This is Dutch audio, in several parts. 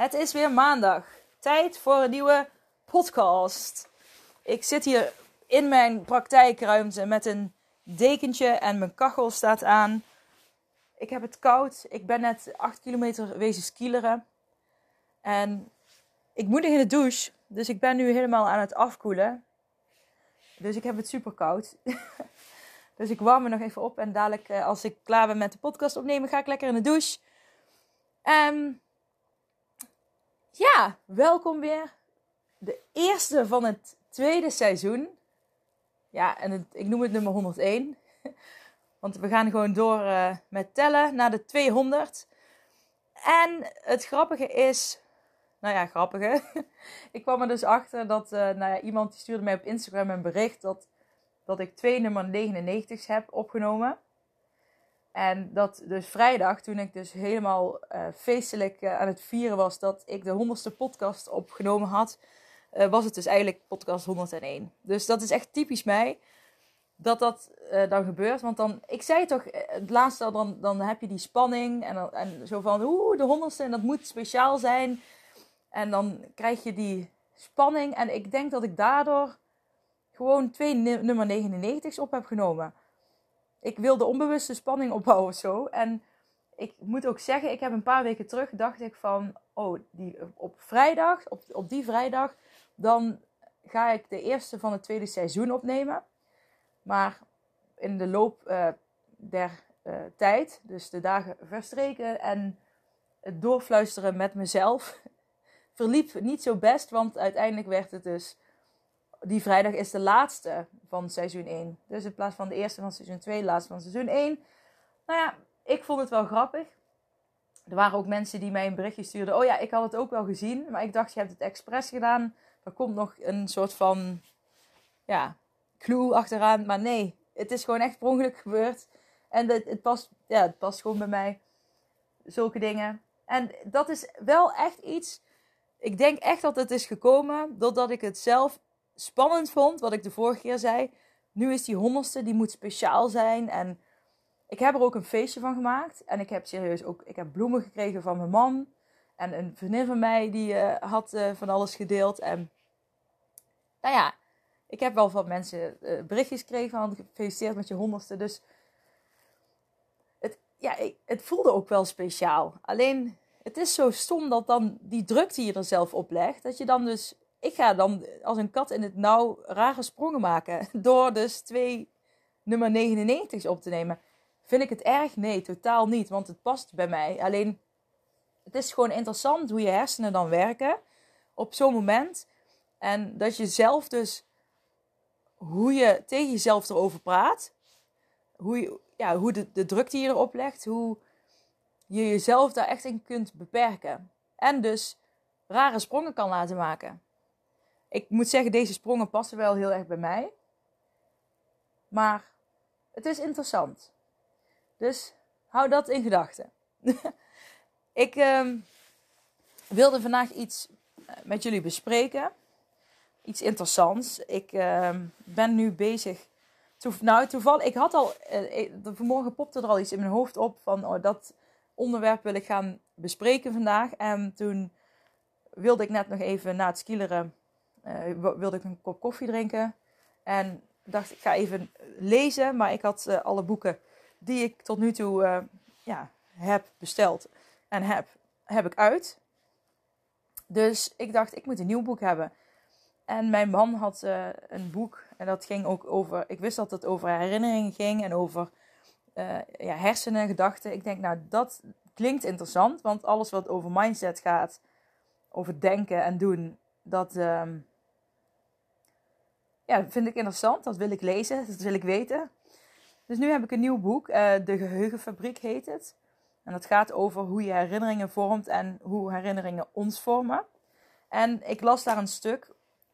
Het is weer maandag. Tijd voor een nieuwe podcast. Ik zit hier in mijn praktijkruimte met een dekentje en mijn kachel staat aan. Ik heb het koud. Ik ben net 8 kilometer wezen skileren. En ik moet nog in de douche. Dus ik ben nu helemaal aan het afkoelen. Dus ik heb het super koud. dus ik warm me nog even op. En dadelijk, eh, als ik klaar ben met de podcast opnemen, ga ik lekker in de douche. Um, ja, welkom weer. De eerste van het tweede seizoen. Ja, en het, ik noem het nummer 101. Want we gaan gewoon door uh, met tellen naar de 200. En het grappige is. Nou ja, grappige. ik kwam er dus achter dat uh, nou ja, iemand die stuurde mij op Instagram een bericht dat, dat ik twee nummer 99's heb opgenomen. En dat dus vrijdag, toen ik dus helemaal uh, feestelijk uh, aan het vieren was dat ik de honderdste podcast opgenomen had, uh, was het dus eigenlijk podcast 101. Dus dat is echt typisch mij dat dat dan gebeurt. Want dan, ik zei toch, het laatste, dan, dan heb je die spanning en, en zo van, oeh, de honderdste en dat moet speciaal zijn. En dan krijg je die spanning en ik denk dat ik daardoor gewoon twee nummer 99's op heb genomen ik wil de onbewuste spanning opbouwen zo. En ik moet ook zeggen, ik heb een paar weken terug dacht ik van, oh, die, op vrijdag, op, op die vrijdag, dan ga ik de eerste van het tweede seizoen opnemen. Maar in de loop uh, der uh, tijd, dus de dagen verstreken en het doorfluisteren met mezelf, verliep niet zo best, want uiteindelijk werd het dus die vrijdag is de laatste van seizoen 1. Dus in plaats van de eerste van seizoen 2, de laatste van seizoen 1. Nou ja, ik vond het wel grappig. Er waren ook mensen die mij een berichtje stuurden. Oh ja, ik had het ook wel gezien. Maar ik dacht, je hebt het expres gedaan. Er komt nog een soort van, ja, clue achteraan. Maar nee, het is gewoon echt per ongeluk gebeurd. En het, het, past, ja, het past gewoon bij mij. Zulke dingen. En dat is wel echt iets. Ik denk echt dat het is gekomen doordat ik het zelf spannend vond, wat ik de vorige keer zei. Nu is die honderdste, die moet speciaal zijn. En ik heb er ook een feestje van gemaakt. En ik heb serieus ook ik heb bloemen gekregen van mijn man. En een vriendin van mij die uh, had uh, van alles gedeeld. En nou ja, ik heb wel van mensen uh, berichtjes gekregen van gefeliciteerd met je honderdste. Dus het, ja, het voelde ook wel speciaal. Alleen het is zo stom dat dan die druk die je er zelf op legt, dat je dan dus ik ga dan als een kat in het nauw rare sprongen maken. Door dus twee nummer 99's op te nemen. Vind ik het erg? Nee, totaal niet. Want het past bij mij. Alleen, het is gewoon interessant hoe je hersenen dan werken. Op zo'n moment. En dat je zelf dus, hoe je tegen jezelf erover praat. Hoe, ja, hoe de, de druk die je erop legt. Hoe je jezelf daar echt in kunt beperken. En dus rare sprongen kan laten maken. Ik moet zeggen, deze sprongen passen wel heel erg bij mij. Maar het is interessant. Dus hou dat in gedachten. ik uh, wilde vandaag iets eh, met jullie bespreken. Iets interessants. Ik uh, ben nu bezig. nou, toevallig, ik had al. Uh, vanmorgen popte er al iets in mijn hoofd op van oh, dat onderwerp wil ik gaan bespreken vandaag. En toen wilde ik net nog even na het skileren uh, wilde ik een kop koffie drinken. En dacht, ik ga even lezen. Maar ik had uh, alle boeken die ik tot nu toe uh, ja, heb besteld en heb, heb ik uit. Dus ik dacht, ik moet een nieuw boek hebben. En mijn man had een boek en dat ging ook over. Ik wist dat het over herinneringen ging en over ja, hersenen, gedachten. Ik denk, nou, dat klinkt interessant, want alles wat over mindset gaat, over denken en doen, dat, uh, ja, vind ik interessant. Dat wil ik lezen. Dat wil ik weten. Dus nu heb ik een nieuw boek. Uh, De Geheugenfabriek heet het. En dat gaat over hoe je herinneringen vormt en hoe herinneringen ons vormen. En ik las daar een stuk.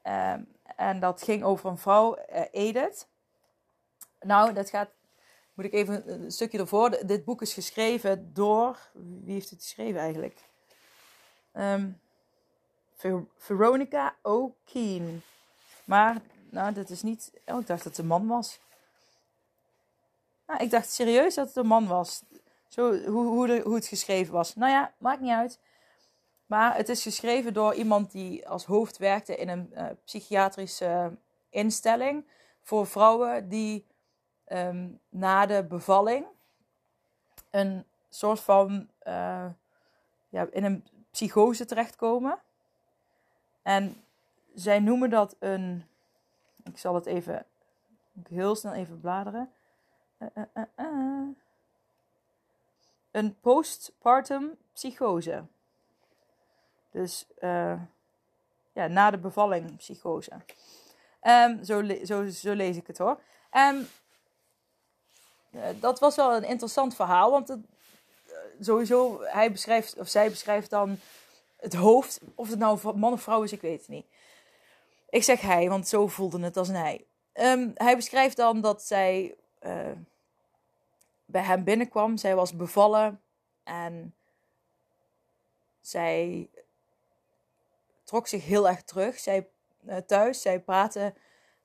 Uh, en dat ging over een vrouw, uh, Edith. Nou, dat gaat. Moet ik even een stukje ervoor. Dit boek is geschreven door. Wie heeft het geschreven eigenlijk? Um, Veronica O'Keen. Maar, nou, dat is niet. Oh, ik dacht dat het een man was. Nou, ik dacht serieus dat het een man was. Zo, hoe, hoe, het geschreven was. Nou ja, maakt niet uit. Maar het is geschreven door iemand die als hoofd werkte in een uh, psychiatrische instelling. Voor vrouwen die um, na de bevalling een soort van. Uh, ja, in een psychose terechtkomen. En zij noemen dat een. Ik zal het even. heel snel even bladeren. Uh, uh, uh, een postpartum psychose. Dus ja, na de bevalling psychose. Um, zo, zo, zo, lees ik het hoor. Um, dat was wel een interessant verhaal, want sowieso, hij beschrijft, of zij beschrijft dan het hoofd. Of het nou man of vrouw is, ik weet het niet. Ik zeg hij, want zo voelde het als hij. Um, hij beschrijft dan dat zij uh, bij hem binnenkwam. Zij was bevallen en zij trok zich heel erg terug. Zij uh, thuis, zij praatte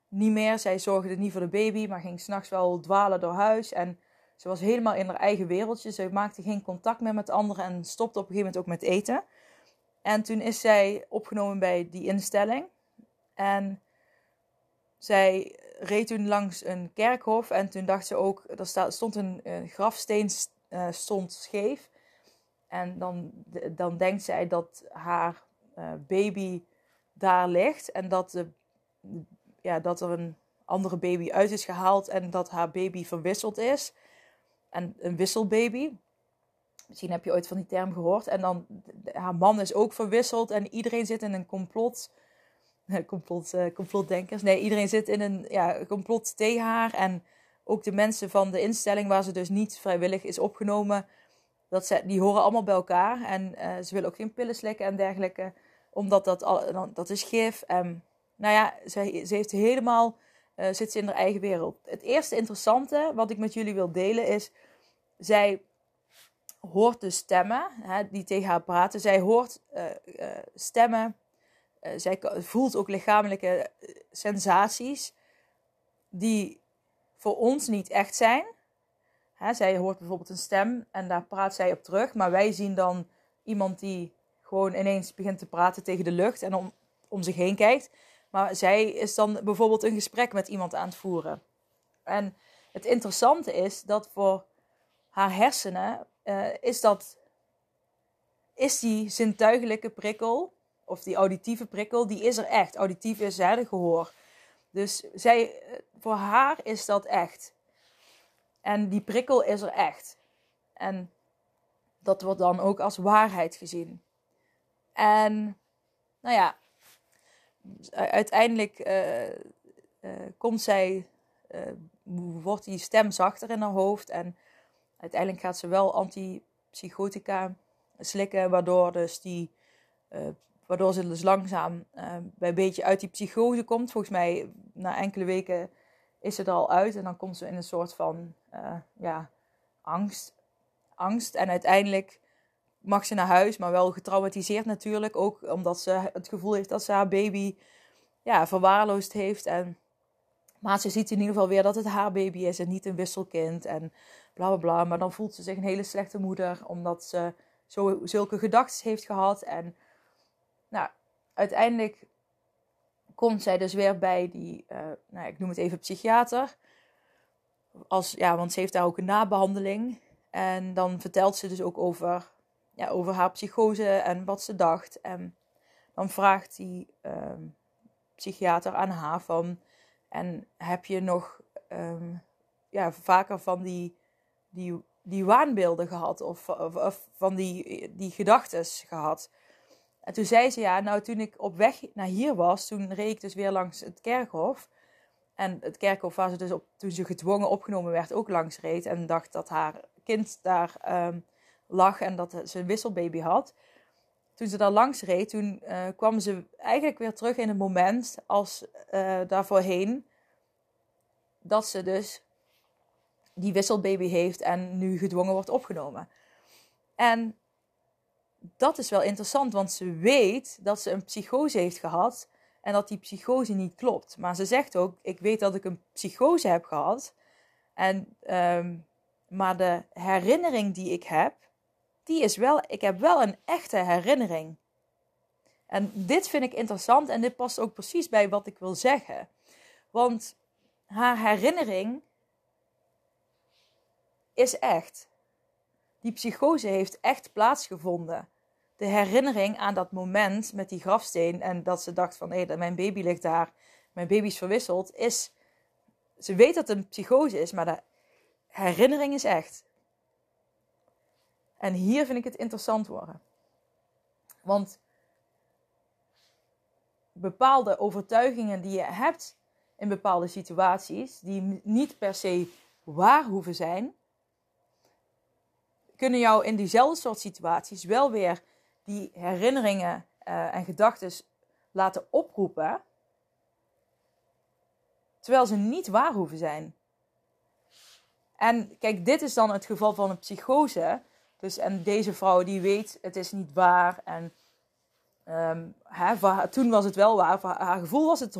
niet meer. Zij zorgde niet voor de baby, maar ging s'nachts wel dwalen door huis. En ze was helemaal in haar eigen wereldje. Ze maakte geen contact meer met anderen en stopte op een gegeven moment ook met eten. En toen is zij opgenomen bij die instelling. En zij reed toen langs een kerkhof. En toen dacht ze ook, er stond een, grafsteen uh, stond scheef. En dan, dan denkt zij dat haar uh, baby daar ligt. En dat, de, ja, dat er een andere baby uit is gehaald. En dat haar baby verwisseld is. En een wisselbaby. Misschien heb je ooit van die term gehoord. En dan, haar man is ook verwisseld en iedereen zit in een complot. complot uh, complotdenkers. Nee, iedereen zit in een ja, complot tegen haar. En ook de mensen van de instelling waar ze dus niet vrijwillig is opgenomen. Dat ze, die horen allemaal bij elkaar. En uh, ze willen ook geen pillen slikken en dergelijke. Omdat dat, al, dat is gif. Nou ja, ze, ze heeft helemaal... Uh, zit ze in haar eigen wereld. Het eerste interessante wat ik met jullie wil delen is... Zij hoort de stemmen hè, die tegen haar praten. Zij hoort stemmen. Uh, zij voelt ook lichamelijke sensaties die voor ons niet echt zijn. Hè, zij hoort bijvoorbeeld een stem en daar praat zij op terug. Maar wij zien dan iemand die gewoon ineens begint te praten tegen de lucht en om, om zich heen kijkt. Maar zij is dan bijvoorbeeld een gesprek met iemand aan het voeren. En het interessante is dat voor haar hersenen uh, is dat. Is die zintuigelijke prikkel, of die auditieve prikkel, die is er echt. Auditief is hè, de gehoor. Dus zij, eh, voor haar is dat echt. En die prikkel is er echt. En dat wordt dan ook als waarheid gezien. En nou ja, uiteindelijk uh, uh, komt zij, uh, wordt die stem zachter in haar hoofd en uiteindelijk gaat ze wel antipsychotica slikken, waardoor, dus die, waardoor ze dus langzaam uh, bij een beetje uit die psychose komt. Volgens mij na enkele weken is er al uit en dan komt ze in een soort van uh, ja, angst. angst. En uiteindelijk mag ze naar huis, maar wel getraumatiseerd natuurlijk. Ook omdat ze het gevoel heeft dat ze haar baby ja, verwaarloosd heeft. En, maar ze ziet in ieder geval weer dat het haar baby is en niet een wisselkind. En bla bla bla. Maar dan voelt ze zich een hele slechte moeder, omdat ze zo, zulke gedachten heeft gehad. En uiteindelijk komt zij dus weer bij die, uh, nou, ik noem het even psychiater. Als, ja, want ze heeft daar ook een nabehandeling. En dan vertelt ze dus ook over, ja, over haar psychose en wat ze dacht. En dan vraagt die uh, psychiater aan haar van... En heb je nog um, ja, vaker van die die, die waanbeelden gehad of, of, van die, die gedachten gehad. En toen zei ze ja, nou toen ik op weg naar hier was, toen reed ik dus weer langs het kerkhof. En het kerkhof waar ze dus op, toen ze gedwongen opgenomen werd ook langs reed. En dacht dat haar kind daar ehm, lag en dat ze een wisselbaby had. Toen ze daar langs reed, toen uh, kwam ze eigenlijk weer terug in het moment als uh, daarvoorheen. Dat ze dus die wisselbaby heeft en nu gedwongen wordt opgenomen. En dat is wel interessant, want ze weet dat ze een psychose heeft gehad en dat die psychose niet klopt. Maar ze zegt ook: Ik weet dat ik een psychose heb gehad. En, um, maar de herinnering die ik heb, die is wel, ik heb wel een echte herinnering. En dit vind ik interessant en dit past ook precies bij wat ik wil zeggen. Want haar herinnering is echt. Die psychose heeft echt plaatsgevonden. De herinnering aan dat moment met die grafsteen en dat ze dacht van hé, hey, mijn baby ligt daar, mijn baby is verwisseld, is. Ze weet dat het een psychose is, maar de herinnering is echt. En hier vind ik het interessant worden. Want bepaalde overtuigingen die je hebt in bepaalde situaties, die niet per se waar hoeven zijn, kunnen jou in diezelfde soort situaties wel weer die herinneringen uh, en gedachten laten oproepen, terwijl ze niet waar hoeven zijn. En kijk, dit is dan het geval van een psychose. Dus, en deze vrouw die weet, het is niet waar. En um, hè, toen was het wel waar. Voor haar gevoel was het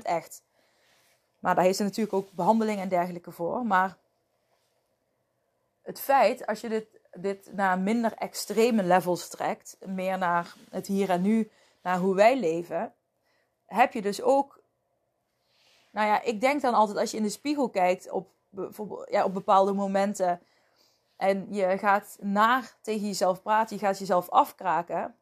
100% echt. Maar daar heeft ze natuurlijk ook behandeling en dergelijke voor. Maar het feit, als je dit, dit naar minder extreme levels trekt, meer naar het hier en nu, naar hoe wij leven, heb je dus ook. Nou ja, ik denk dan altijd als je in de spiegel kijkt op, ja, op bepaalde momenten en je gaat naar tegen jezelf praten, je gaat jezelf afkraken.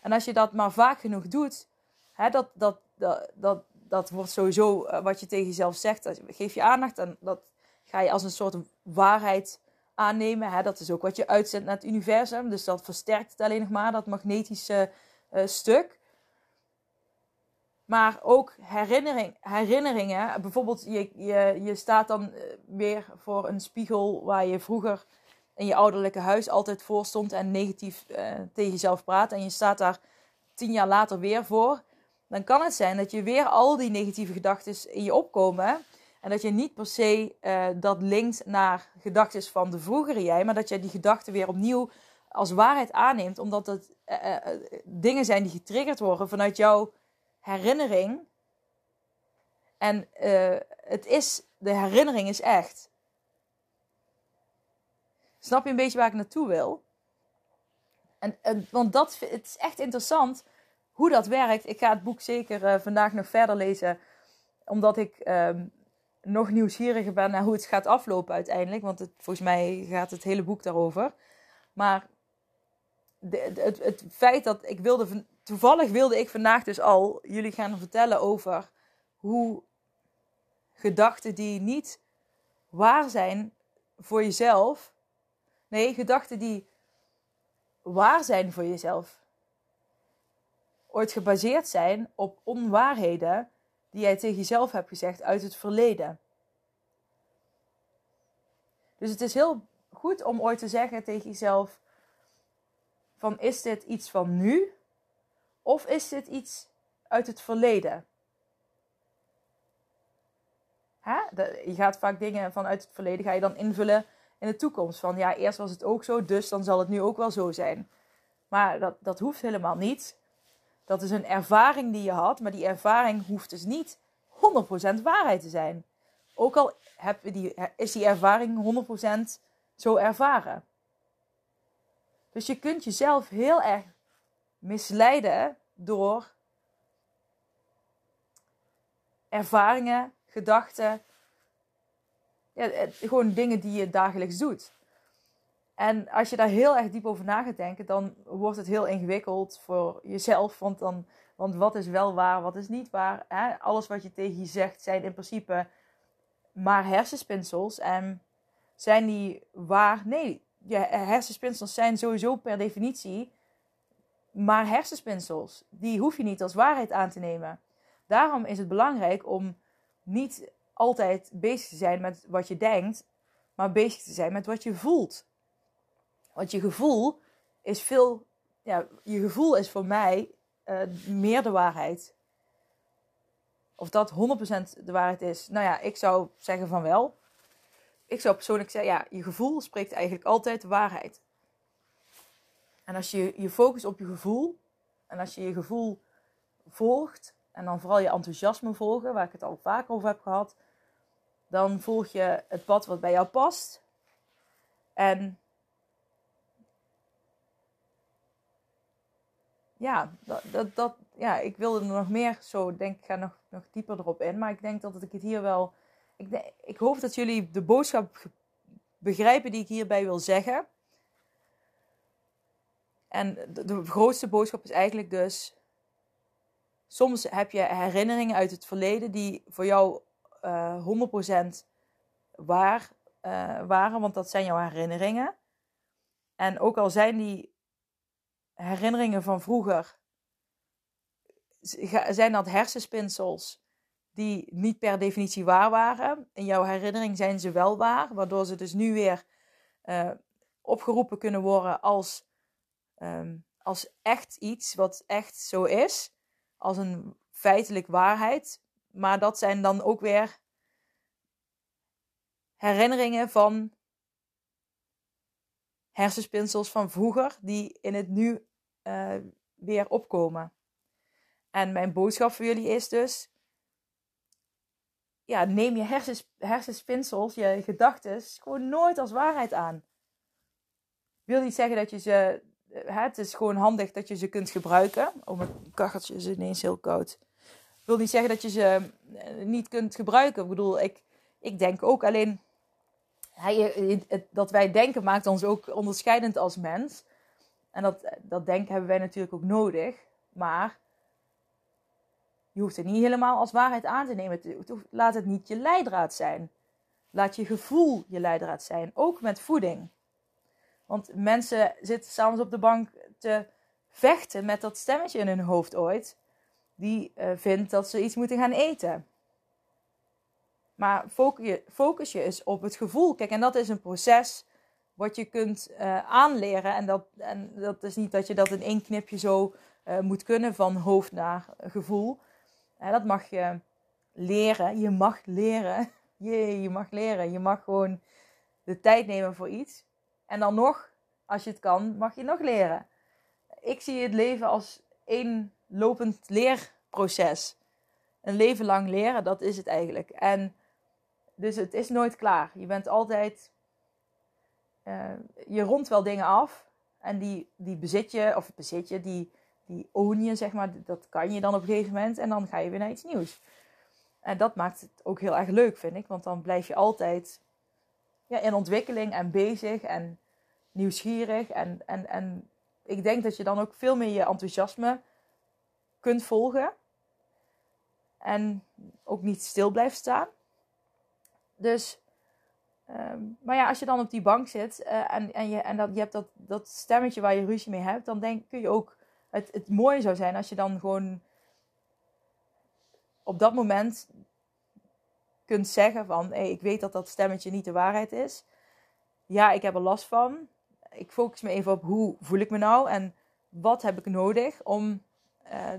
En als je dat maar vaak genoeg doet, hè, dat, dat, dat, dat, dat wordt sowieso eh, wat je tegen jezelf zegt. Geef je aandacht en dat ga je als een soort waarheid aannemen. Hè. Dat is ook wat je uitzendt naar het universum. Dus dat versterkt het alleen nog maar, dat magnetische uh, stuk. Maar ook herinnering, herinneringen. Bijvoorbeeld, je, je, je staat dan eh, weer voor een spiegel waar je vroeger in je ouderlijke huis altijd voor stond en negatief uh, tegen jezelf praat. En je staat daar tien jaar later weer voor. Dan kan het zijn dat je weer al die negatieve gedachten in je opkomen. En dat je niet per se uh, dat linkt naar gedachten van de vroegere jij. Maar dat je die gedachten weer opnieuw als waarheid aanneemt. Omdat het dingen zijn die getriggerd worden vanuit jouw herinnering. En het is, de herinnering is echt. Snap je een beetje waar ik naartoe wil? En, want dat, het is echt interessant hoe dat werkt. Ik ga het boek zeker vandaag nog verder lezen. Omdat ik um, nog nieuwsgieriger ben naar hoe het gaat aflopen uiteindelijk. Want het, volgens mij gaat het hele boek daarover. Maar de, het, het, feit dat ik wilde toevallig wilde ik vandaag dus al jullie gaan vertellen over hoe gedachten die niet waar zijn voor jezelf. Nee, gedachten die waar zijn voor jezelf. Ooit gebaseerd zijn op onwaarheden die jij tegen jezelf hebt gezegd uit het verleden. Dus het is heel goed om ooit te zeggen tegen jezelf: van is dit iets van nu of is dit iets uit het verleden? Hè? je gaat vaak dingen vanuit het verleden ga je dan invullen in de toekomst. Van ja, eerst was het ook zo, dus dan zal het nu ook wel zo zijn. Maar dat, dat hoeft helemaal niet. Dat is een ervaring die je had, maar die ervaring hoeft dus niet 100% waarheid te zijn. Ook al die, is die ervaring 100% zo ervaren. Dus je kunt jezelf heel erg misleiden door ervaringen, gedachten, ja, gewoon dingen die je dagelijks doet. En als je daar heel erg diep over na gaat denken, dan wordt het heel ingewikkeld voor jezelf. Want, dan, want wat is wel waar, wat is niet waar? Hè? Alles wat je tegen je zegt zijn in principe maar hersenspinsels. En zijn die waar? Nee, je hersenspinsels zijn sowieso per definitie maar hersenspinsels. Die hoef je niet als waarheid aan te nemen. Daarom is het belangrijk om niet altijd bezig te zijn met wat je denkt, maar bezig te zijn met wat je voelt. Want je gevoel is veel, ja, je gevoel is voor mij uh, meer de waarheid. Of dat 100% de waarheid is. Nou ja, ik zou zeggen van wel. Ik zou persoonlijk zeggen, ja, je gevoel spreekt eigenlijk altijd de waarheid. En als je je focust op je gevoel, en als je je gevoel volgt, en dan vooral je enthousiasme volgen, waar ik het al vaker over heb gehad, dan volg je het pad wat bij jou past. En ja, dat, dat, dat, ja, ik wilde er nog meer zo, denk ik, ga nog, nog dieper erop in. Maar ik denk dat ik het hier wel. Ik, ik hoop dat jullie de boodschap begrijpen die ik hierbij wil zeggen. En de, grootste boodschap is eigenlijk dus. Soms heb je herinneringen uit het verleden die voor jou uh, 100% waar uh, waren, want dat zijn jouw herinneringen. En ook al zijn die herinneringen van vroeger, zijn dat hersenspinsels die niet per definitie waar waren. In jouw herinnering zijn ze wel waar, waardoor ze dus nu weer uh, opgeroepen kunnen worden als, um, als echt iets wat echt zo is, als een feitelijk waarheid. Maar dat zijn dan ook weer herinneringen van hersenspinsels van vroeger die in het nu uh, weer opkomen. En mijn boodschap voor jullie is dus: ja, neem je hersens, hersenspinsels, je gedachten, gewoon nooit als waarheid aan. Wil niet zeggen dat je ze. Eh, het is gewoon handig dat je ze kunt gebruiken. Oh, mijn kacheltje is ineens heel koud. Wil niet zeggen dat je ze eh, niet kunt gebruiken. Ik bedoel, ik, ik denk ook alleen dat wij denken maakt ons ook onderscheidend als mens. En dat, dat denken hebben wij natuurlijk ook nodig. Maar je hoeft het niet helemaal als waarheid aan te nemen. laat het niet je leidraad zijn. Laat je gevoel je leidraad zijn. Ook met voeding. Want mensen zitten s'avonds op de bank te vechten met dat stemmetje in hun hoofd ooit. Die uh, vindt dat ze iets moeten gaan eten. Maar focus je, focus eens op het gevoel. Kijk, en dat is een proces wat je kunt uh, aanleren. En dat, en dat is niet dat je dat in één knipje zo uh, moet kunnen van hoofd naar gevoel. Uh, dat mag je leren. Je mag leren. Jee, je mag leren. Je mag gewoon de tijd nemen voor iets. En dan nog, als je het kan, mag je nog leren. Ik zie het leven als één lopend leerproces. Een leven lang leren, dat is het eigenlijk. En dus het is nooit klaar. Je bent altijd. Uh, je rondt wel dingen af. En die, die bezit je, of bezit je, die, die own je, zeg maar. Dat kan je dan op een gegeven moment. En dan ga je weer naar iets nieuws. En dat maakt het ook heel erg leuk, vind ik. Want dan blijf je altijd ja, in ontwikkeling en bezig en nieuwsgierig. En, en, en ik denk dat je dan ook veel meer je enthousiasme kunt volgen. En ook niet stil blijft staan. Dus, um, maar ja, als je dan op die bank zit uh, en, en, je, en dat, je hebt dat, dat stemmetje waar je ruzie mee hebt, dan denk, kun je ook, het, het mooie zou zijn als je dan gewoon op dat moment kunt zeggen van, hey, ik weet dat dat stemmetje niet de waarheid is. Ja, ik heb er last van. Ik focus me even op hoe voel ik me nou en wat heb ik nodig om, uh,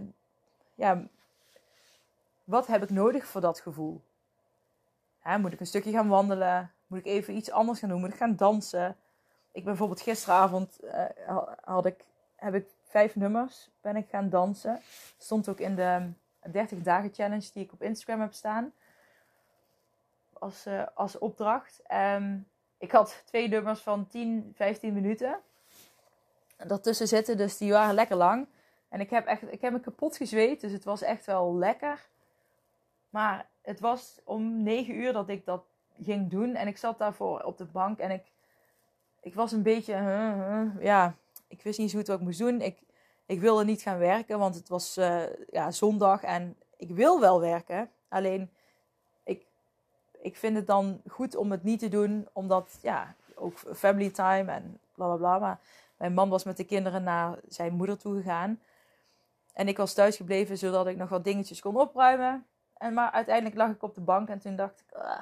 ja, wat heb ik nodig voor dat gevoel? Moet ik een stukje gaan wandelen? Moet ik even iets anders gaan doen? Moet ik gaan dansen? Ik ben bijvoorbeeld gisteravond uh, had ik, heb ik vijf nummers ben ik gaan dansen. Stond ook in de 30 dagen challenge die ik op Instagram heb staan. Als, uh, als opdracht. Um, ik had twee nummers van 10, 15 minuten. Daartussen zitten, dus die waren lekker lang. En ik heb, echt, ik heb me kapot gezweet, dus het was echt wel lekker. Maar het was om negen uur dat ik dat ging doen. En ik zat daarvoor op de bank en ik, ik was een beetje, ja, ik wist niet zo goed wat ik moest doen. Ik, ik wilde niet gaan werken, want het was uh, ja, zondag en ik wil wel werken. Alleen, ik, ik vind het dan goed om het niet te doen, omdat, ja, ook family time en bla bla bla. Maar mijn man was met de kinderen naar zijn moeder toe gegaan. En ik was thuis gebleven zodat ik nog wat dingetjes kon opruimen. En, maar uiteindelijk lag ik op de bank en toen dacht ik... "Ah."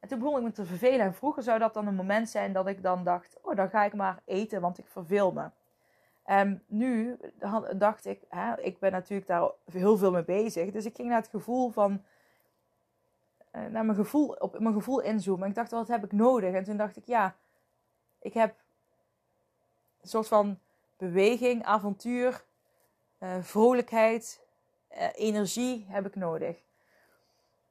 En toen begon ik me te vervelen. En vroeger zou dat dan een moment zijn dat ik dan dacht... Oh, dan ga ik maar eten, want ik verveel me. En nu dacht ik... Hè, ik ben natuurlijk daar heel veel mee bezig. Dus ik ging naar het gevoel van... eh, naar mijn gevoel, op mijn gevoel inzoomen. En ik dacht, wat heb ik nodig? En toen dacht ik, ja... Ik heb een soort van beweging, avontuur, eh, vrolijkheid, eh, energie heb ik nodig.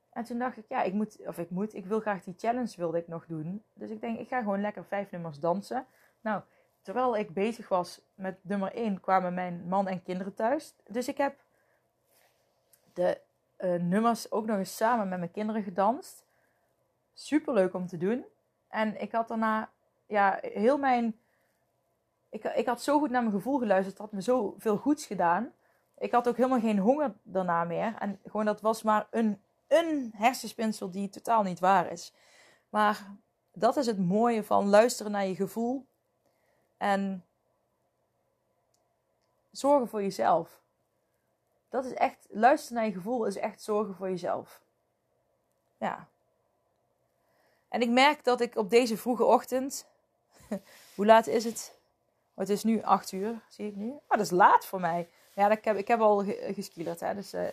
En toen dacht ik, ja, ik moet, of ik moet, ik wil graag die challenge wilde ik nog doen. Dus ik denk, ik ga gewoon lekker vijf nummers dansen. Nou, terwijl ik bezig was met nummer één, kwamen mijn man en kinderen thuis. Dus ik heb de eh, nummers ook nog eens samen met mijn kinderen gedanst. Super leuk om te doen. En ik had daarna, ja, heel mijn. Ik, ik had zo goed naar mijn gevoel geluisterd. Het had me zo veel goeds gedaan. Ik had ook helemaal geen honger daarna meer. En gewoon dat was maar een, een hersenspinsel die totaal niet waar is. Maar dat is het mooie van luisteren naar je gevoel. En zorgen voor jezelf. Dat is echt, luisteren naar je gevoel is echt zorgen voor jezelf. Ja. En ik merk dat ik op deze vroege ochtend. hoe laat is het? Oh, het is nu 8 uur, zie ik nu. Oh, dat is laat voor mij. Ja, ik heb, ik heb al ge- geskielerd, hè. Dus eh,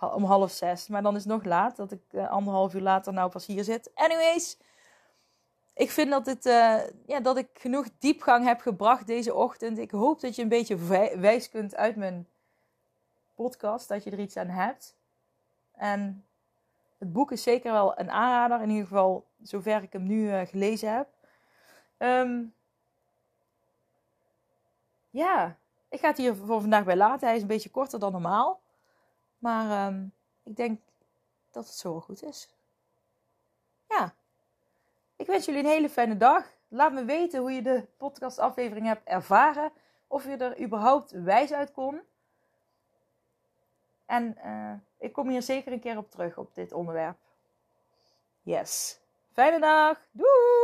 om half zes. Maar dan is het nog laat, dat ik eh, anderhalf uur later nou pas hier zit. Anyways, ik vind dat, het, eh, ja, dat ik genoeg diepgang heb gebracht deze ochtend. Ik hoop dat je een beetje wij- wijs kunt uit mijn podcast. Dat je er iets aan hebt. En het boek is zeker wel een aanrader. In ieder geval, zover ik hem nu gelezen heb. Ehm, ja, ik ga het hier voor vandaag bij laten. Hij is een beetje korter dan normaal. Maar ehm, ik denk dat het zo goed is. Ja. Ik wens jullie een hele fijne dag. Laat me weten hoe je de podcastaflevering hebt ervaren. Of je er überhaupt wijs uit kon. En eh, ik kom hier zeker een keer op terug op dit onderwerp. Yes. Fijne dag. Doeg!